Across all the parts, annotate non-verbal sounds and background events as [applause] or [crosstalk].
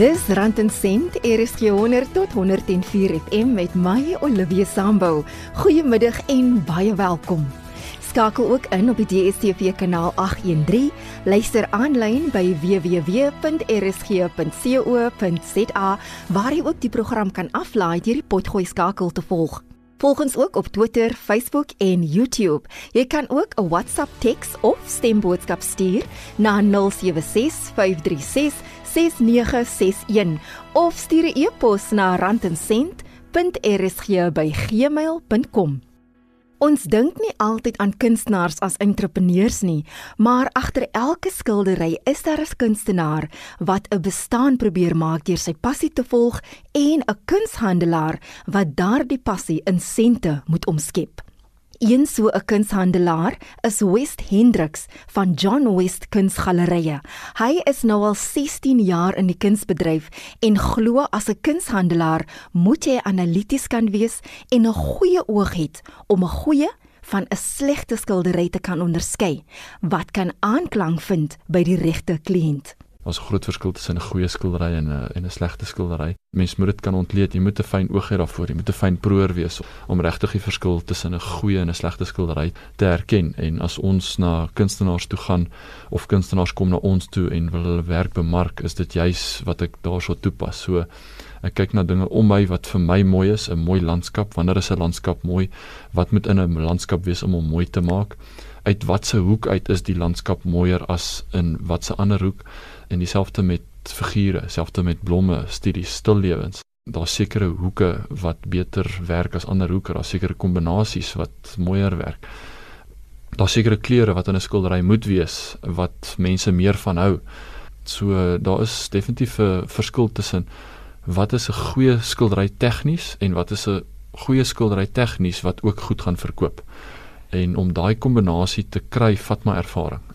Dis Rand en Sent, RSG 100 tot 104 FM met my Olivia Sambu. Goeiemiddag en baie welkom. Skakel ook in op die DStv kanaal 813. Luister aanlyn by www.rsg.co.za waar jy ook die program kan aflaai deur die potgooi skakel te volg. Volg ons ook op Twitter, Facebook en YouTube. Jy kan ook 'n WhatsApp teks of stemboodskap stuur na 076 536 6961 of stuur 'n e-pos na randencent.rsg@gmail.com. Ons dink nie altyd aan kunstenaars as entrepreneurs nie, maar agter elke skildery is daar 'n kunstenaar wat 'n bestaan probeer maak deur sy passie te volg en 'n kunshandelaar wat daardie passie in sente moet omskep. Een so 'n kunshandelaar is West Hendricks van John West Kunsgalerie. Hy is nou al 16 jaar in die kunsbedryf en glo as 'n kunshandelaar moet jy analities kan wees en 'n goeie oog hê om 'n goeie van 'n slegte skildery te kan onderskei wat kan aanklank vind by die regte kliënt. Daar's 'n groot verskil tussen 'n goeie skildery en 'n en 'n slegte skildery. Mens moet dit kan ontleed. Jy moet 'n fyn oog hê daarvoor. Jy moet 'n fyn proeër wees om regtig die verskil tussen 'n goeie en 'n slegte skildery te herken. En as ons na kunstenaars toe gaan of kunstenaars kom na ons toe en wil hulle werk bemark, is dit juis wat ek daarso toepas. So ek kyk na dinge om my wat vir my mooi is, 'n mooi landskap. Wanneer is 'n landskap mooi? Wat moet in 'n landskap wees om hom mooi te maak? Uit watter hoek uit is die landskap mooier as in watter ander hoek? En dieselfde met figure, dieselfde met blomme, studies, stillewens. Daar's sekere hoeke wat beter werk as ander hoeke, daar's sekere kombinasies wat mooier werk. Daar's sekere kleure wat in 'n skildery moet wees wat mense meer van hou. So daar is definitief 'n verskil tussen wat is 'n goeie skildery tegnies en wat is 'n goeie skildery tegnies wat ook goed gaan verkoop. En om daai kombinasie te kry, vat my ervaring.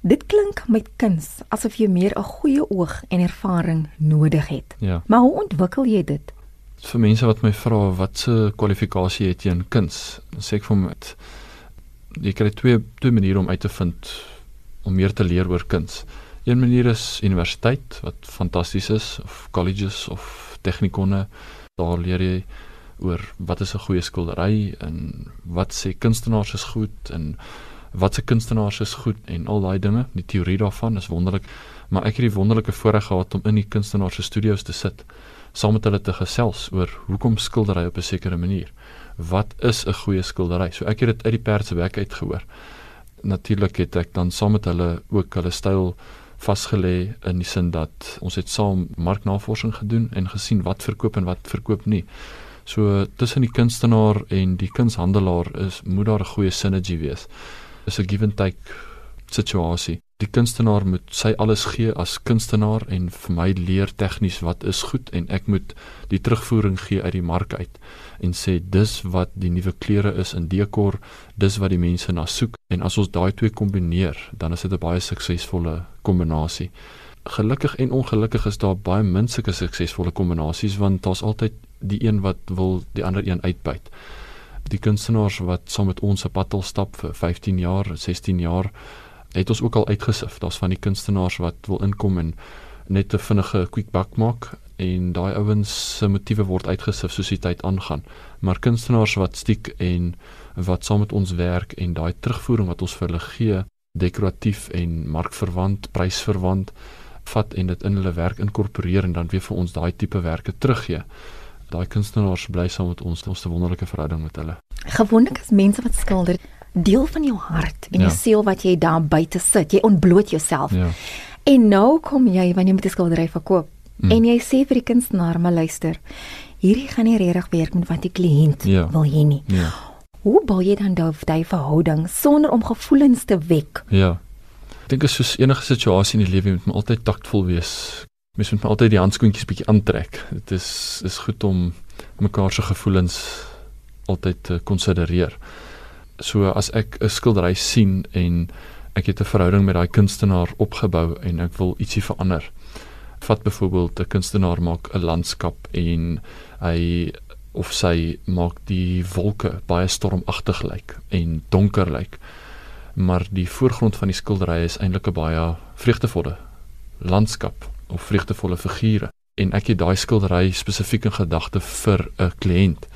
Dit klink met kuns asof jy meer 'n goeie oog en ervaring nodig het. Ja. Maar hoe ontwikkel jy dit? Vir mense wat my vra wat se kwalifikasie het jy in kuns, dan sê ek vir hom jy kry twee twee maniere om uit te vind om meer te leer oor kuns. Een manier is universiteit wat fantasties is of colleges of tegnikonne. Daar leer jy oor wat is 'n goeie skildery en wat sê kunstenaars is goed en wat se kunstenaars is goed en al daai dinge, die teorie daarvan is wonderlik, maar ek het die wonderlike voorreg gehad om in die kunstenaars se studio's te sit saam met hulle te gesels oor hoekom skildery op 'n sekere manier. Wat is 'n goeie skildery? So ek het dit uit die perd se bek uit gehoor. Natuurlik het ek dan saam met hulle ook hulle styl vasgelê in die sin dat ons het saam marknavorsing gedoen en gesien wat verkoop en wat verkoop nie. So tussen die kunstenaar en die kunshandelaar is moet daar 'n goeie sinergie wees is 'n give and take situasie. Die kunstenaar moet sy alles gee as kunstenaar en vir my leer tegnies wat is goed en ek moet die terugvoering gee uit die mark uit en sê dis wat die nuwe kleure is in dekor, dis wat die mense na soek en as ons daai twee kombineer, dan is dit 'n baie suksesvolle kombinasie. Gelukkig en ongelukkig is daar baie min sulke suksesvolle kombinasies want daar's altyd die een wat wil die ander een uitbuit die kunstenaars wat saam met ons op pad al stap vir 15 jaar, 16 jaar, het ons ook al uitgesif. Daar's van die kunstenaars wat wil inkom en net 'n vinnige quick buck maak en daai ouens se motiewe word uitgesif soos die tyd aangaan. Maar kunstenaars wat stiek en wat saam met ons werk en daai terugvoering wat ons vir hulle gee, dekoratief en markverwant, prysverwant, vat en dit in hulle werk inkorporeer en dan weer vir ons daai tipe werke teruggee daai kunstenaars bly saam met ons, ons 'n wonderlike verhouding met hulle. Gewoonlik as mense wat skilder, deel van jou hart en ja. jou siel wat jy daar buite sit, jy ontbloot jouself. Ja. En nou kom jy wanneer jy met 'n skildery verkoop mm. en jy sê vir die kunstenaar, "Maar luister, hierdie gaan nie regtig werk met wat die kliënt ja. wil hê nie." Ja. Hoe bou jy dan daai verhouding sonder om gevoelens te wek? Ja. Ek dink as soos enige situasie in die lewe moet jy altyd taktvol wees mens moet altyd die handskoentjies bietjie aantrek. Dit is is goed om mekaar se gevoelens altyd te konsidereer. So as ek 'n skildery sien en ek het 'n verhouding met daai kunstenaar opgebou en ek wil ietsie verander. Vat byvoorbeeld 'n kunstenaar maak 'n landskap en hy of sy maak die wolke baie stormagtig lyk en donker lyk. Maar die voorgrond van die skildery is eintlik 'n baie vreugdevolle landskap of vreugdevolle figure. en ek het daai skildery spesifiek in gedagte vir 'n kliënt,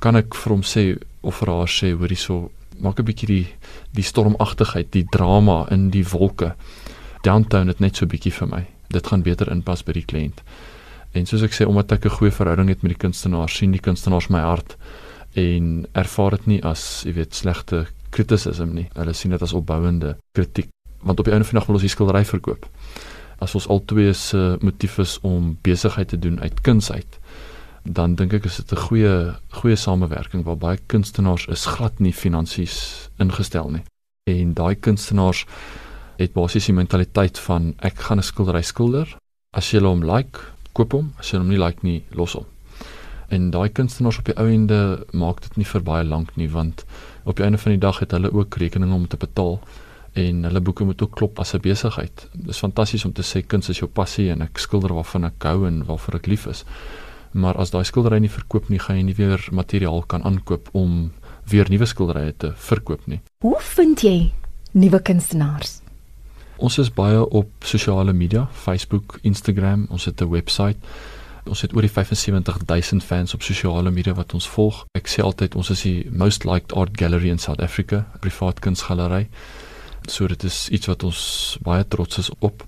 kan ek vir hom sê of vir haar sê hoor hierso maak 'n bietjie die die stormagtigheid, die drama in die wolke. Downtown het net so 'n bietjie vir my. Dit gaan beter inpas by die kliënt. En soos ek sê omdat ek 'n goeie verhouding het met die kunstenaar, sien die kunstenaars my hart en ervaar dit nie as, jy weet, slegte kritisisme nie. Hulle sien dit as opbouende kritiek want op die einde van die dag wil ons die skildery verkoop. As ons albei se motief is om besigheid te doen uit kuns uit, dan dink ek is dit 'n goeie goeie samewerking waar baie kunstenaars is glad nie finansies ingestel nie. En daai kunstenaars het basies die mentaliteit van ek gaan 'n skildery skilder. As jy hom like, koop hom. As jy hom nie like nie, los hom. En daai kunstenaars op die ou ende maak dit nie vir baie lank nie want op die einde van die dag het hulle ook rekeninge om te betaal en hulle boeke moet ook klop as 'n besigheid. Dit is fantasties om te sê kuns is jou passie en ek skilder waarvan ek hou en waarvoor ek lief is. Maar as daai skildery nie verkoop nie, gaan jy nie weer materiaal kan aankoop om weer nuwe skilderye te verkoop nie. Hoe vind jy nuwe kunstenaars? Ons is baie op sosiale media, Facebook, Instagram, ons het 'n webwerf. Ons het oor die 75000 fans op sosiale media wat ons volg. Ek sê altyd ons is die most liked art gallery in South Africa, privaat kunsgalery. So dit is iets wat ons baie trots is op.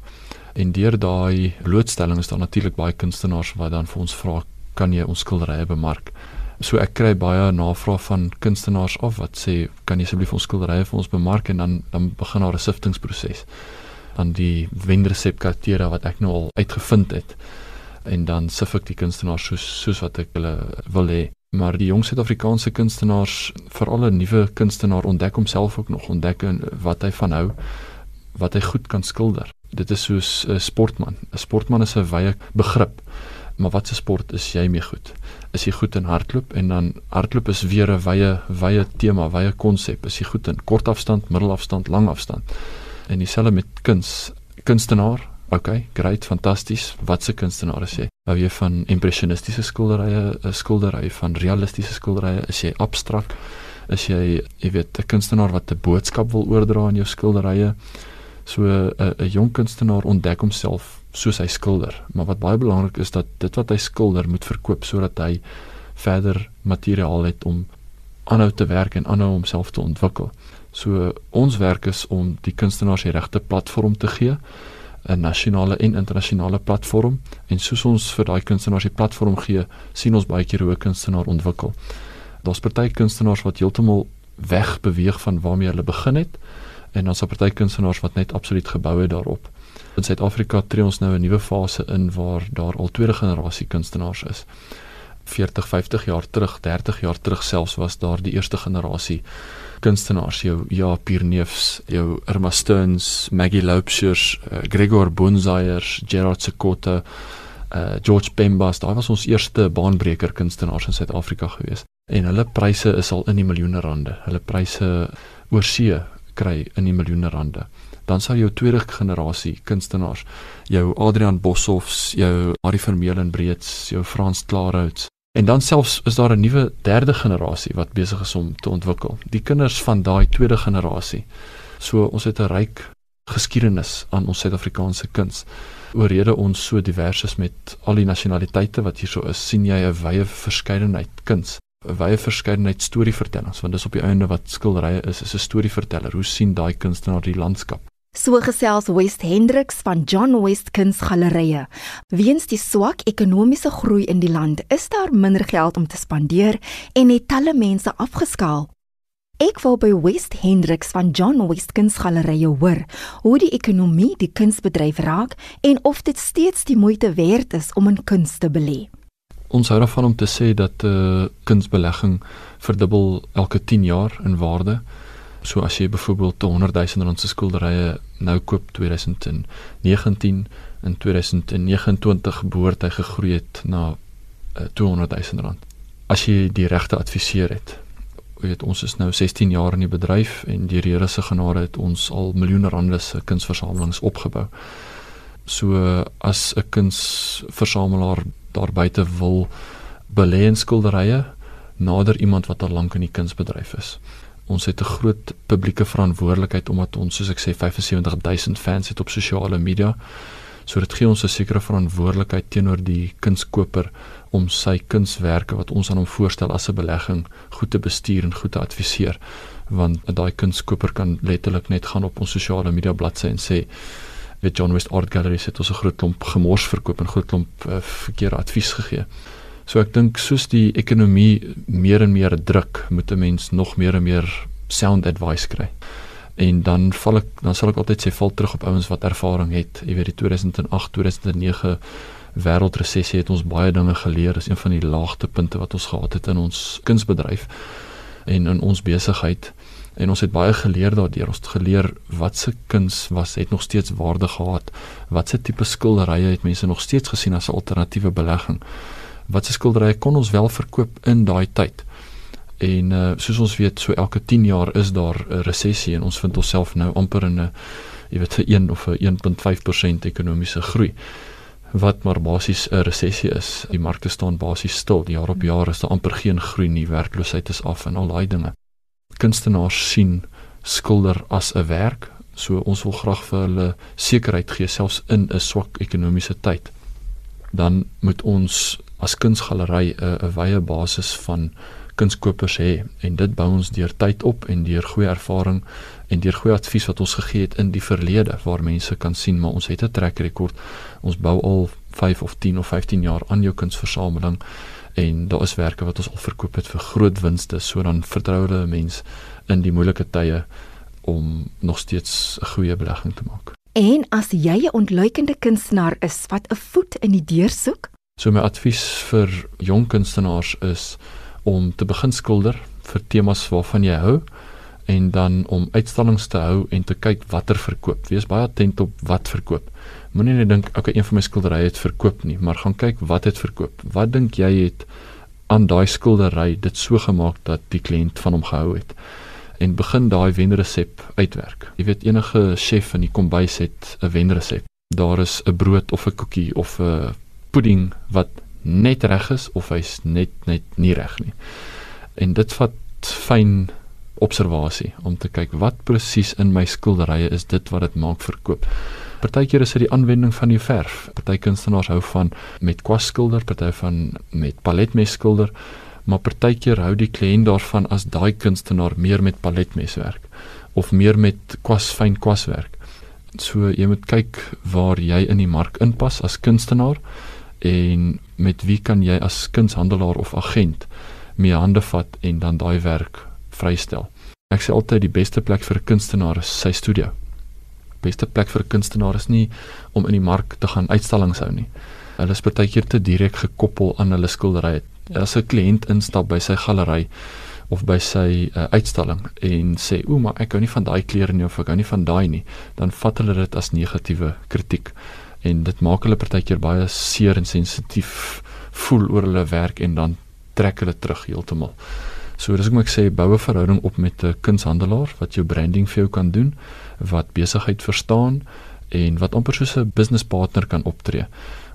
En deur daai blootstelling is daar natuurlik baie kunstenaars wat dan vir ons vra, kan jy ons skilderye bemark? So ek kry baie navraag van kunstenaars af wat sê, kan jy asseblief ons skilderye vir ons bemark en dan dan begin daar 'n siftingproses aan die wenresepkaraktere wat ek nou al uitgevind het en dan sif ek die kunstenaars soos soos wat ek hulle wil hê maar die jong Suid-Afrikaanse kunstenaars veral 'n nuwe kunstenaar ontdek homself ook nog ontdek wat hy van hou wat hy goed kan skilder. Dit is soos 'n sportman. 'n sportman is 'n wye begrip maar wat 'n sport is jy mee goed? Is jy goed in hardloop? En dan hardloop is weer 'n wye wye tema wye konsep is jy goed in kortafstand middelafstand langafstand? En dieselfde met kuns kunstenaar okay great fantasties wat se kunstenaar is jy? Hou jy van impressionistiese skilderye 'n skildery van realistiese skilderye is jy abstrakt is jy jy weet 'n kunstenaar wat 'n boodskap wil oordra in jou skilderye? So 'n 'n jong kunstenaar ontdek homself soos hy skilder. Maar wat baie belangrik is dat dit wat hy skilder moet verkoop sodat hy verder materiaal het om aanhou te werk en aanhou homself te ontwikkel. So ons werk is om die kunstenaars die regte platform te gee, 'n nasionale en internasionale platform en soos ons vir daai kunstenaars die platform gee, sien ons baie keer hoe 'n kunstenaar ontwikkel. Daar's party kunstenaars wat heeltemal weg beweeg van waarmee hulle begin het en dan's daar party kunstenaars wat net absoluut gebou het daarop. In Suid-Afrika tree ons nou 'n nuwe fase in waar daar al tweede generasie kunstenaars is. 40, 50 jaar terug, 30 jaar terug selfs was daar die eerste generasie kunstenaars, jou ja Pierneefs, jou Irma Stearns, Maggie Loubsers, uh, Gregor Bonzaiers, Gerard Sekotte, uh, George Pembas, daai was ons eerste baanbreker kunstenaars in Suid-Afrika gewees. En hulle pryse is al in die miljoene rande. Hulle pryse oor see kry in die miljoene rande. Dan sal jou tweede generasie kunstenaars, jou Adrian Boshoffs, jou Harry Vermeulen breeds, jou Frans Klarhouts, En dan selfs is daar 'n nuwe derde generasie wat besig is om te ontwikkel. Die kinders van daai tweede generasie. So ons het 'n ryk geskiedenis aan ons Suid-Afrikaanse kuns. Oorrede ons so divers is met al die nasionaliteite wat hierso is, sien jy 'n wye verskeidenheid kuns, 'n wye verskeidenheid storievertellings, want dis op die einde wat skilderye is, is 'n storieverteller. Hoe sien daai kunstenaar die landskap? So gesels West Hendricks van John West Kunsgalerye. Weens die swak ekonomiese groei in die land, is daar minder geld om te spandeer en het talle mense afgeskaal. Ek wou by West Hendricks van John West Kunsgalerye hoor hoe die ekonomie die kunsbedryf raak en of dit steeds die moeite werd is om in kuns te belê. Ons hou daarvan om te sê dat 'n uh, kunsbelegging verdubbel elke 10 jaar in waarde. So as jy byvoorbeeld 100 000 rand se skilderye nou koop 2019 in 2029 behoort hy gegroei het na uh, 200 000 rand. As jy die regte adviseur het. Jy weet ons is nou 16 jaar in die bedryf en die Here se genade het ons al miljoene rande se kunsversamelings opgebou. So as 'n kunsversamelaar daar buite wil belê in skilderye, nader iemand wat al lank in die kunsbedryf is ons het 'n groot publieke verantwoordelikheid omdat ons soos ek sê 75000 fans het op sosiale media. So dit gee ons 'n sekere verantwoordelikheid teenoor die kunskoper om sy kunswerke wat ons aan hom voorstel as 'n belegging goed te bestuur en goed te adviseer want daai kunskoper kan letterlik net gaan op ons sosiale media bladsy en sê weet John West Art Gallery het ons 'n groot klomp gemors verkoop en groot klomp uh, verkeerde advies gegee. So ek dink soos die ekonomie meer en meer druk, moet 'n mens nog meer en meer sound advice kry. En dan val ek dan sal ek altyd sê val terug op ouens wat ervaring het. Jy weet die 2008, 2009 wêreldresessie het ons baie dinge geleer. Dis een van die laagtepunte wat ons gehad het in ons kunsbedryf en in ons besigheid en ons het baie geleer daardeur. Ons het geleer wat se kuns was het nog steeds waarde gehad. Wat se tipe skilderye het mense nog steeds gesien as 'n alternatiewe belegging? Wat se skilderye kon ons wel verkoop in daai tyd? En uh, soos ons weet, so elke 10 jaar is daar 'n resessie en ons vind onsself nou amper in 'n jy weet 'n 1 of 'n 1.5% ekonomiese groei wat maar basies 'n resessie is. Die markte staan basies stil. Jaar op jaar is daar amper geen groei nie. Werkloosheid is af en al daai dinge kunstenaars sien skilder as 'n werk. So ons wil graag vir hulle sekerheid gee selfs in 'n swak ekonomiese tyd. Dan moet ons as kunsgalery 'n 'n wye basis van kunskopers hê en dit bou ons deur tyd op en deur goeie ervaring en deur goeie advies wat ons gegee het in die verlede waar mense kan sien maar ons het 'n trek rekord. Ons bou al 5 of 10 of 15 jaar aan jou kunsversameling en daar is werke wat ons al verkoop het vir groot winste so dan vertrou hulle mense in die moeilike tye om nog steeds 'n goeie belegging te maak. En as jy 'n ontluikende kunstenaar is wat 'n voet in die deur soek, so my advies vir jong kunstenaars is om te begin skilder vir temas waarvan jy hou en dan om uitstallings te hou en te kyk watter verkoop. Wees baie attent op wat verkoop. Moenie net dink okay een van my skilderye het verkoop nie, maar gaan kyk wat het verkoop. Wat dink jy het aan daai skildery dit so gemaak dat die kliënt van hom gehou het? En begin daai wenresep uitwerk. Jy weet enige chef in die kombuis het 'n wenresep. Daar is 'n brood of 'n koekie of 'n pudding wat net reg is of hy's net net nie reg nie. En dit vat fyn observasie om te kyk wat presies in my skilderye is dit wat dit maak verkoop. Partykeer is dit die aanwending van die verf. Party kunstenaars hou van met kwas skilder, party van met paletmes skilder, maar partykeer hou die kliënt daarvan as daai kunstenaar meer met paletmes werk of meer met kwas fyn kwas werk. So jy moet kyk waar jy in die mark inpas as kunstenaar en met wie kan jy as kunshandelaar of agent mee hande vat en dan daai werk vrystel. Ek sê altyd die beste plek vir 'n kunstenaar is sy studio beste plek vir 'n kunstenaar is nie om in die mark te gaan uitstallings hou nie. Hulle is baie keer te direk gekoppel aan hulle skildery. As 'n kliënt instap by sy galery of by sy uh, uitstalling en sê, "O, maar ek hou nie van daai kleure nie of ek hou nie van daai nie," dan vat hulle dit as negatiewe kritiek en dit maak hulle partykeer baie seer en sensitief voel oor hulle werk en dan trek hulle terug heeltemal. So dis hoekom ek sê bou 'n verhouding op met 'n kunshandelaar wat jou branding vir jou kan doen wat besigheid verstaan en wat amper soos 'n business partner kan optree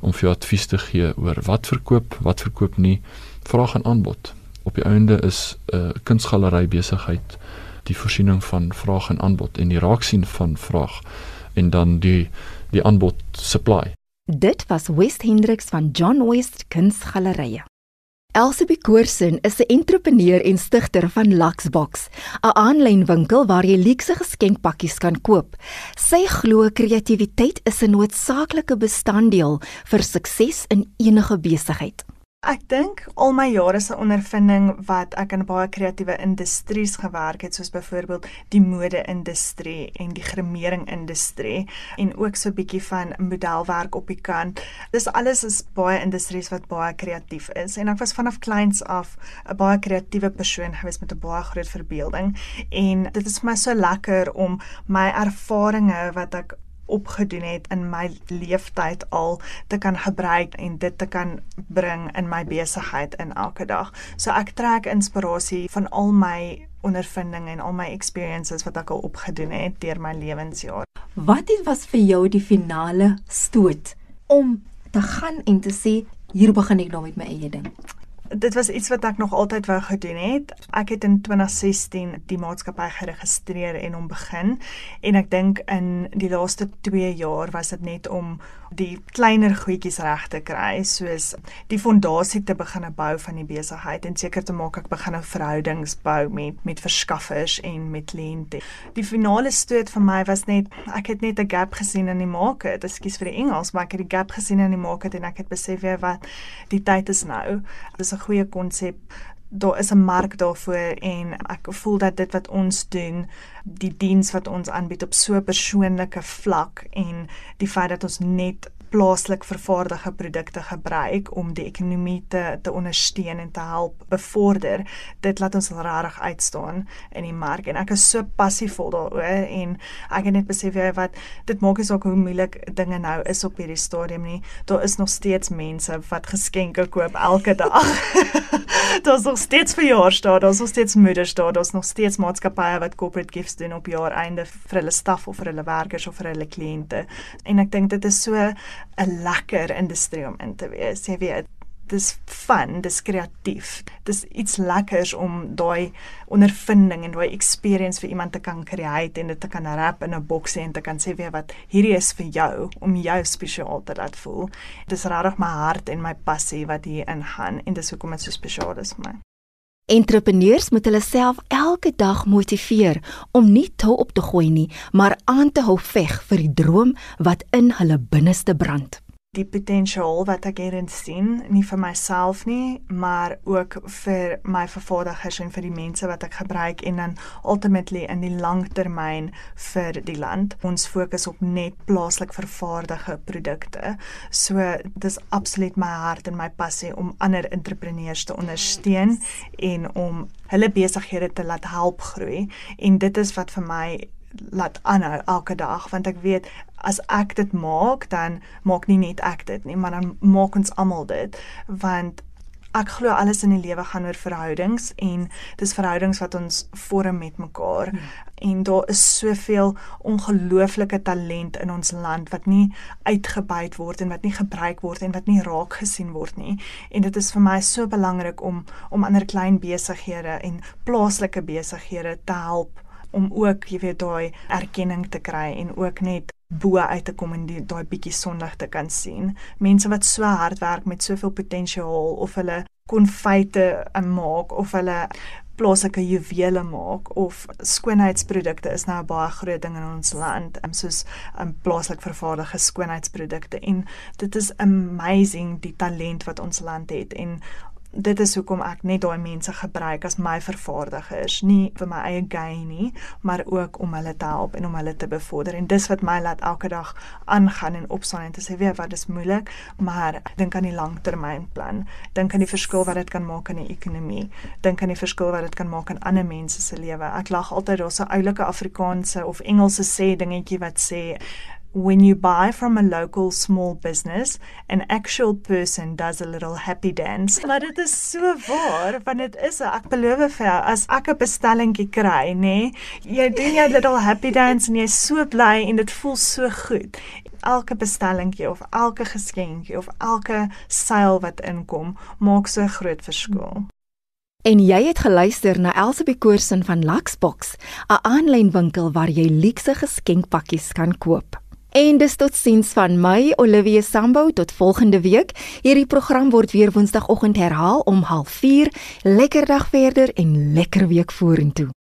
om vir jou advies te gee oor wat verkoop, wat verkoop nie, vraag en aanbod. Op die einde is 'n uh, kunsgalery besigheid die voorsiening van vraag en aanbod en die raaksien van vraag en dan die die aanbod supply. Dit was West Hendricks van John West Kunsgalerye. Elsabie Koorsen is 'n entrepreneur en stigter van Luxbox, 'n aanlyn winkel waar jy luukse geskenkpakkies kan koop. Sy glo kreatiwiteit is 'n noodsaaklike bestanddeel vir sukses in enige besigheid. Ek dink al my jare se ondervinding wat ek in baie kreatiewe industries gewerk het soos byvoorbeeld die mode-industrie en die gremering-industrie en ook so 'n bietjie van modelwerk op die kant. Dis alles is baie industries wat baie kreatief is en ek was vanaf kleins af 'n baie kreatiewe persoon gewees met 'n baie groot verbeelding en dit is vir my so lekker om my ervarings wat ek opgedoen het in my leeftyd al te kan gebruik en dit te kan bring in my besigheid in elke dag. So ek trek inspirasie van al my ondervinding en al my experiences wat ek al opgedoen het deur my lewensjaar. Wat het was vir jou die finale stoot om te gaan en te sê hier begin ek nou met my eie ding? Dit was iets wat ek nog altyd wou gedoen het. Ek het in 2016 die maatskappy geregistreer en hom begin en ek dink in die laaste 2 jaar was dit net om die kleiner goedjies reg te kry soos die fondasie te begin bou van die besigheid en seker te maak ek begin 'n verhoudings bou met met verskaffers en met kliënte. Die finale stoot vir my was net ek het net 'n gap gesien in die market. Ekskuus vir die Engels, maar ek het die gap gesien in die market en ek het besef weer wat die tyd is nou. Dit is 'n goeie konsep. Daar is 'n mark daarvoor en ek voel dat dit wat ons doen, die diens wat ons aanbied op so 'n persoonlike vlak en die feit dat ons net plaaslik vervaardigde produkte gebruik om die ekonomie te te ondersteun en te help bevorder. Dit laat ons regtig uitstaan in die mark en ek is so passievol daaroor en ek het net besef jy wat dit maak is ook hoe moeilik dinge nou is op hierdie stadium nie. Daar is nog steeds mense wat geskenke koop elke dag. [laughs] daar's nog steeds verjaarsdae, daar's nog steeds moedersdae, daar's nog steeds maatskappye wat corporate gifts doen op jaareinde vir hulle staf of vir hulle werkers of vir hulle kliënte. En ek dink dit is so 'n lekker industrie om in te wees. Jy weet, dis fun, dis kreatief. Dis iets lekkers om daai ondervinding en daai experience vir iemand te kan create en dit te kan wrap in 'n boksie en te kan sê weer wat hierdie is vir jou om jou spesiaal te laat voel. Dis regtig my hart en my passie wat hier ingaan en dis hoekom dit so spesiaal is vir my. Entrepreneurs moet hulle self elke dag motiveer om nie toe op te gooi nie, maar aan te hou veg vir die droom wat in hulle binneste brand die potensiaal wat ek hierin sien, nie vir myself nie, maar ook vir my vervaardigers en vir die mense wat ek gebruik en dan ultimately in die langtermyn vir die land. Ons fokus op net plaaslik vervaardigde produkte. So dis absoluut my hart en my passie om ander entrepreneurs te ondersteun en om hulle besighede te laat help groei en dit is wat vir my laat aanhou elke dag want ek weet as ek dit maak dan maak nie net ek dit nie maar dan maak ons almal dit. Want ek glo alles in die lewe gaan oor verhoudings en dis verhoudings wat ons vorm met mekaar. Hmm. en daar is soveel ongelooflike talent in ons land wat nie uitgebuit word en wat nie gebruik word en wat nie raak gesien word nie. En dit is vir my so belangrik om om ander klein besighede en plaaslike besighede te help om ook, jy weet, daai erkenning te kry en ook net bo uit te kom en die daai bietjie sonlig te kan sien. Mense wat so hard werk met soveel potensiaal of hulle konfyte maak of hulle plaaslike juwele maak of skoonheidsprodukte is nou 'n baie groot ding in ons land, um, soos um, plaaslik vervaardigde skoonheidsprodukte en dit is amazing die talent wat ons land het en dit is hoekom ek net daai mense gebruik as my vervaardigers, nie vir my eie gain nie, maar ook om hulle te help en om hulle te bevorder. En dis wat my laat elke dag aangaan en opstaan en te sê, "Weet wat, dis moeilik, maar dink aan die langtermynplan. Dink aan die verskil wat dit kan maak in die ekonomie. Dink aan die verskil wat dit kan maak in ander mense se lewe." Ek lag altyd daar's 'n oulike Afrikaanse of Engelse sê dingetjie wat sê when you buy from a local small business, an actual person does a little happy dance. Maar dit is so waar, want dit is ek beloof vir jou as ek 'n bestellingkie kry, nê, nee, jy doen jou little happy dance en jy's so bly en dit voel so goed. Elke bestellingkie of elke geskenkie of elke seil wat inkom, maak so 'n groot verskil. En jy het geluister na Elsabie Koorsen van Luxbox, 'n aanlyn winkel waar jy luukse geskenkpakkies kan koop. En dis tot sins van my Olivia Sambo tot volgende week. Hierdie program word weer woensdagoggend herhaal om 04:30. Lekker dag verder en lekker week vorentoe.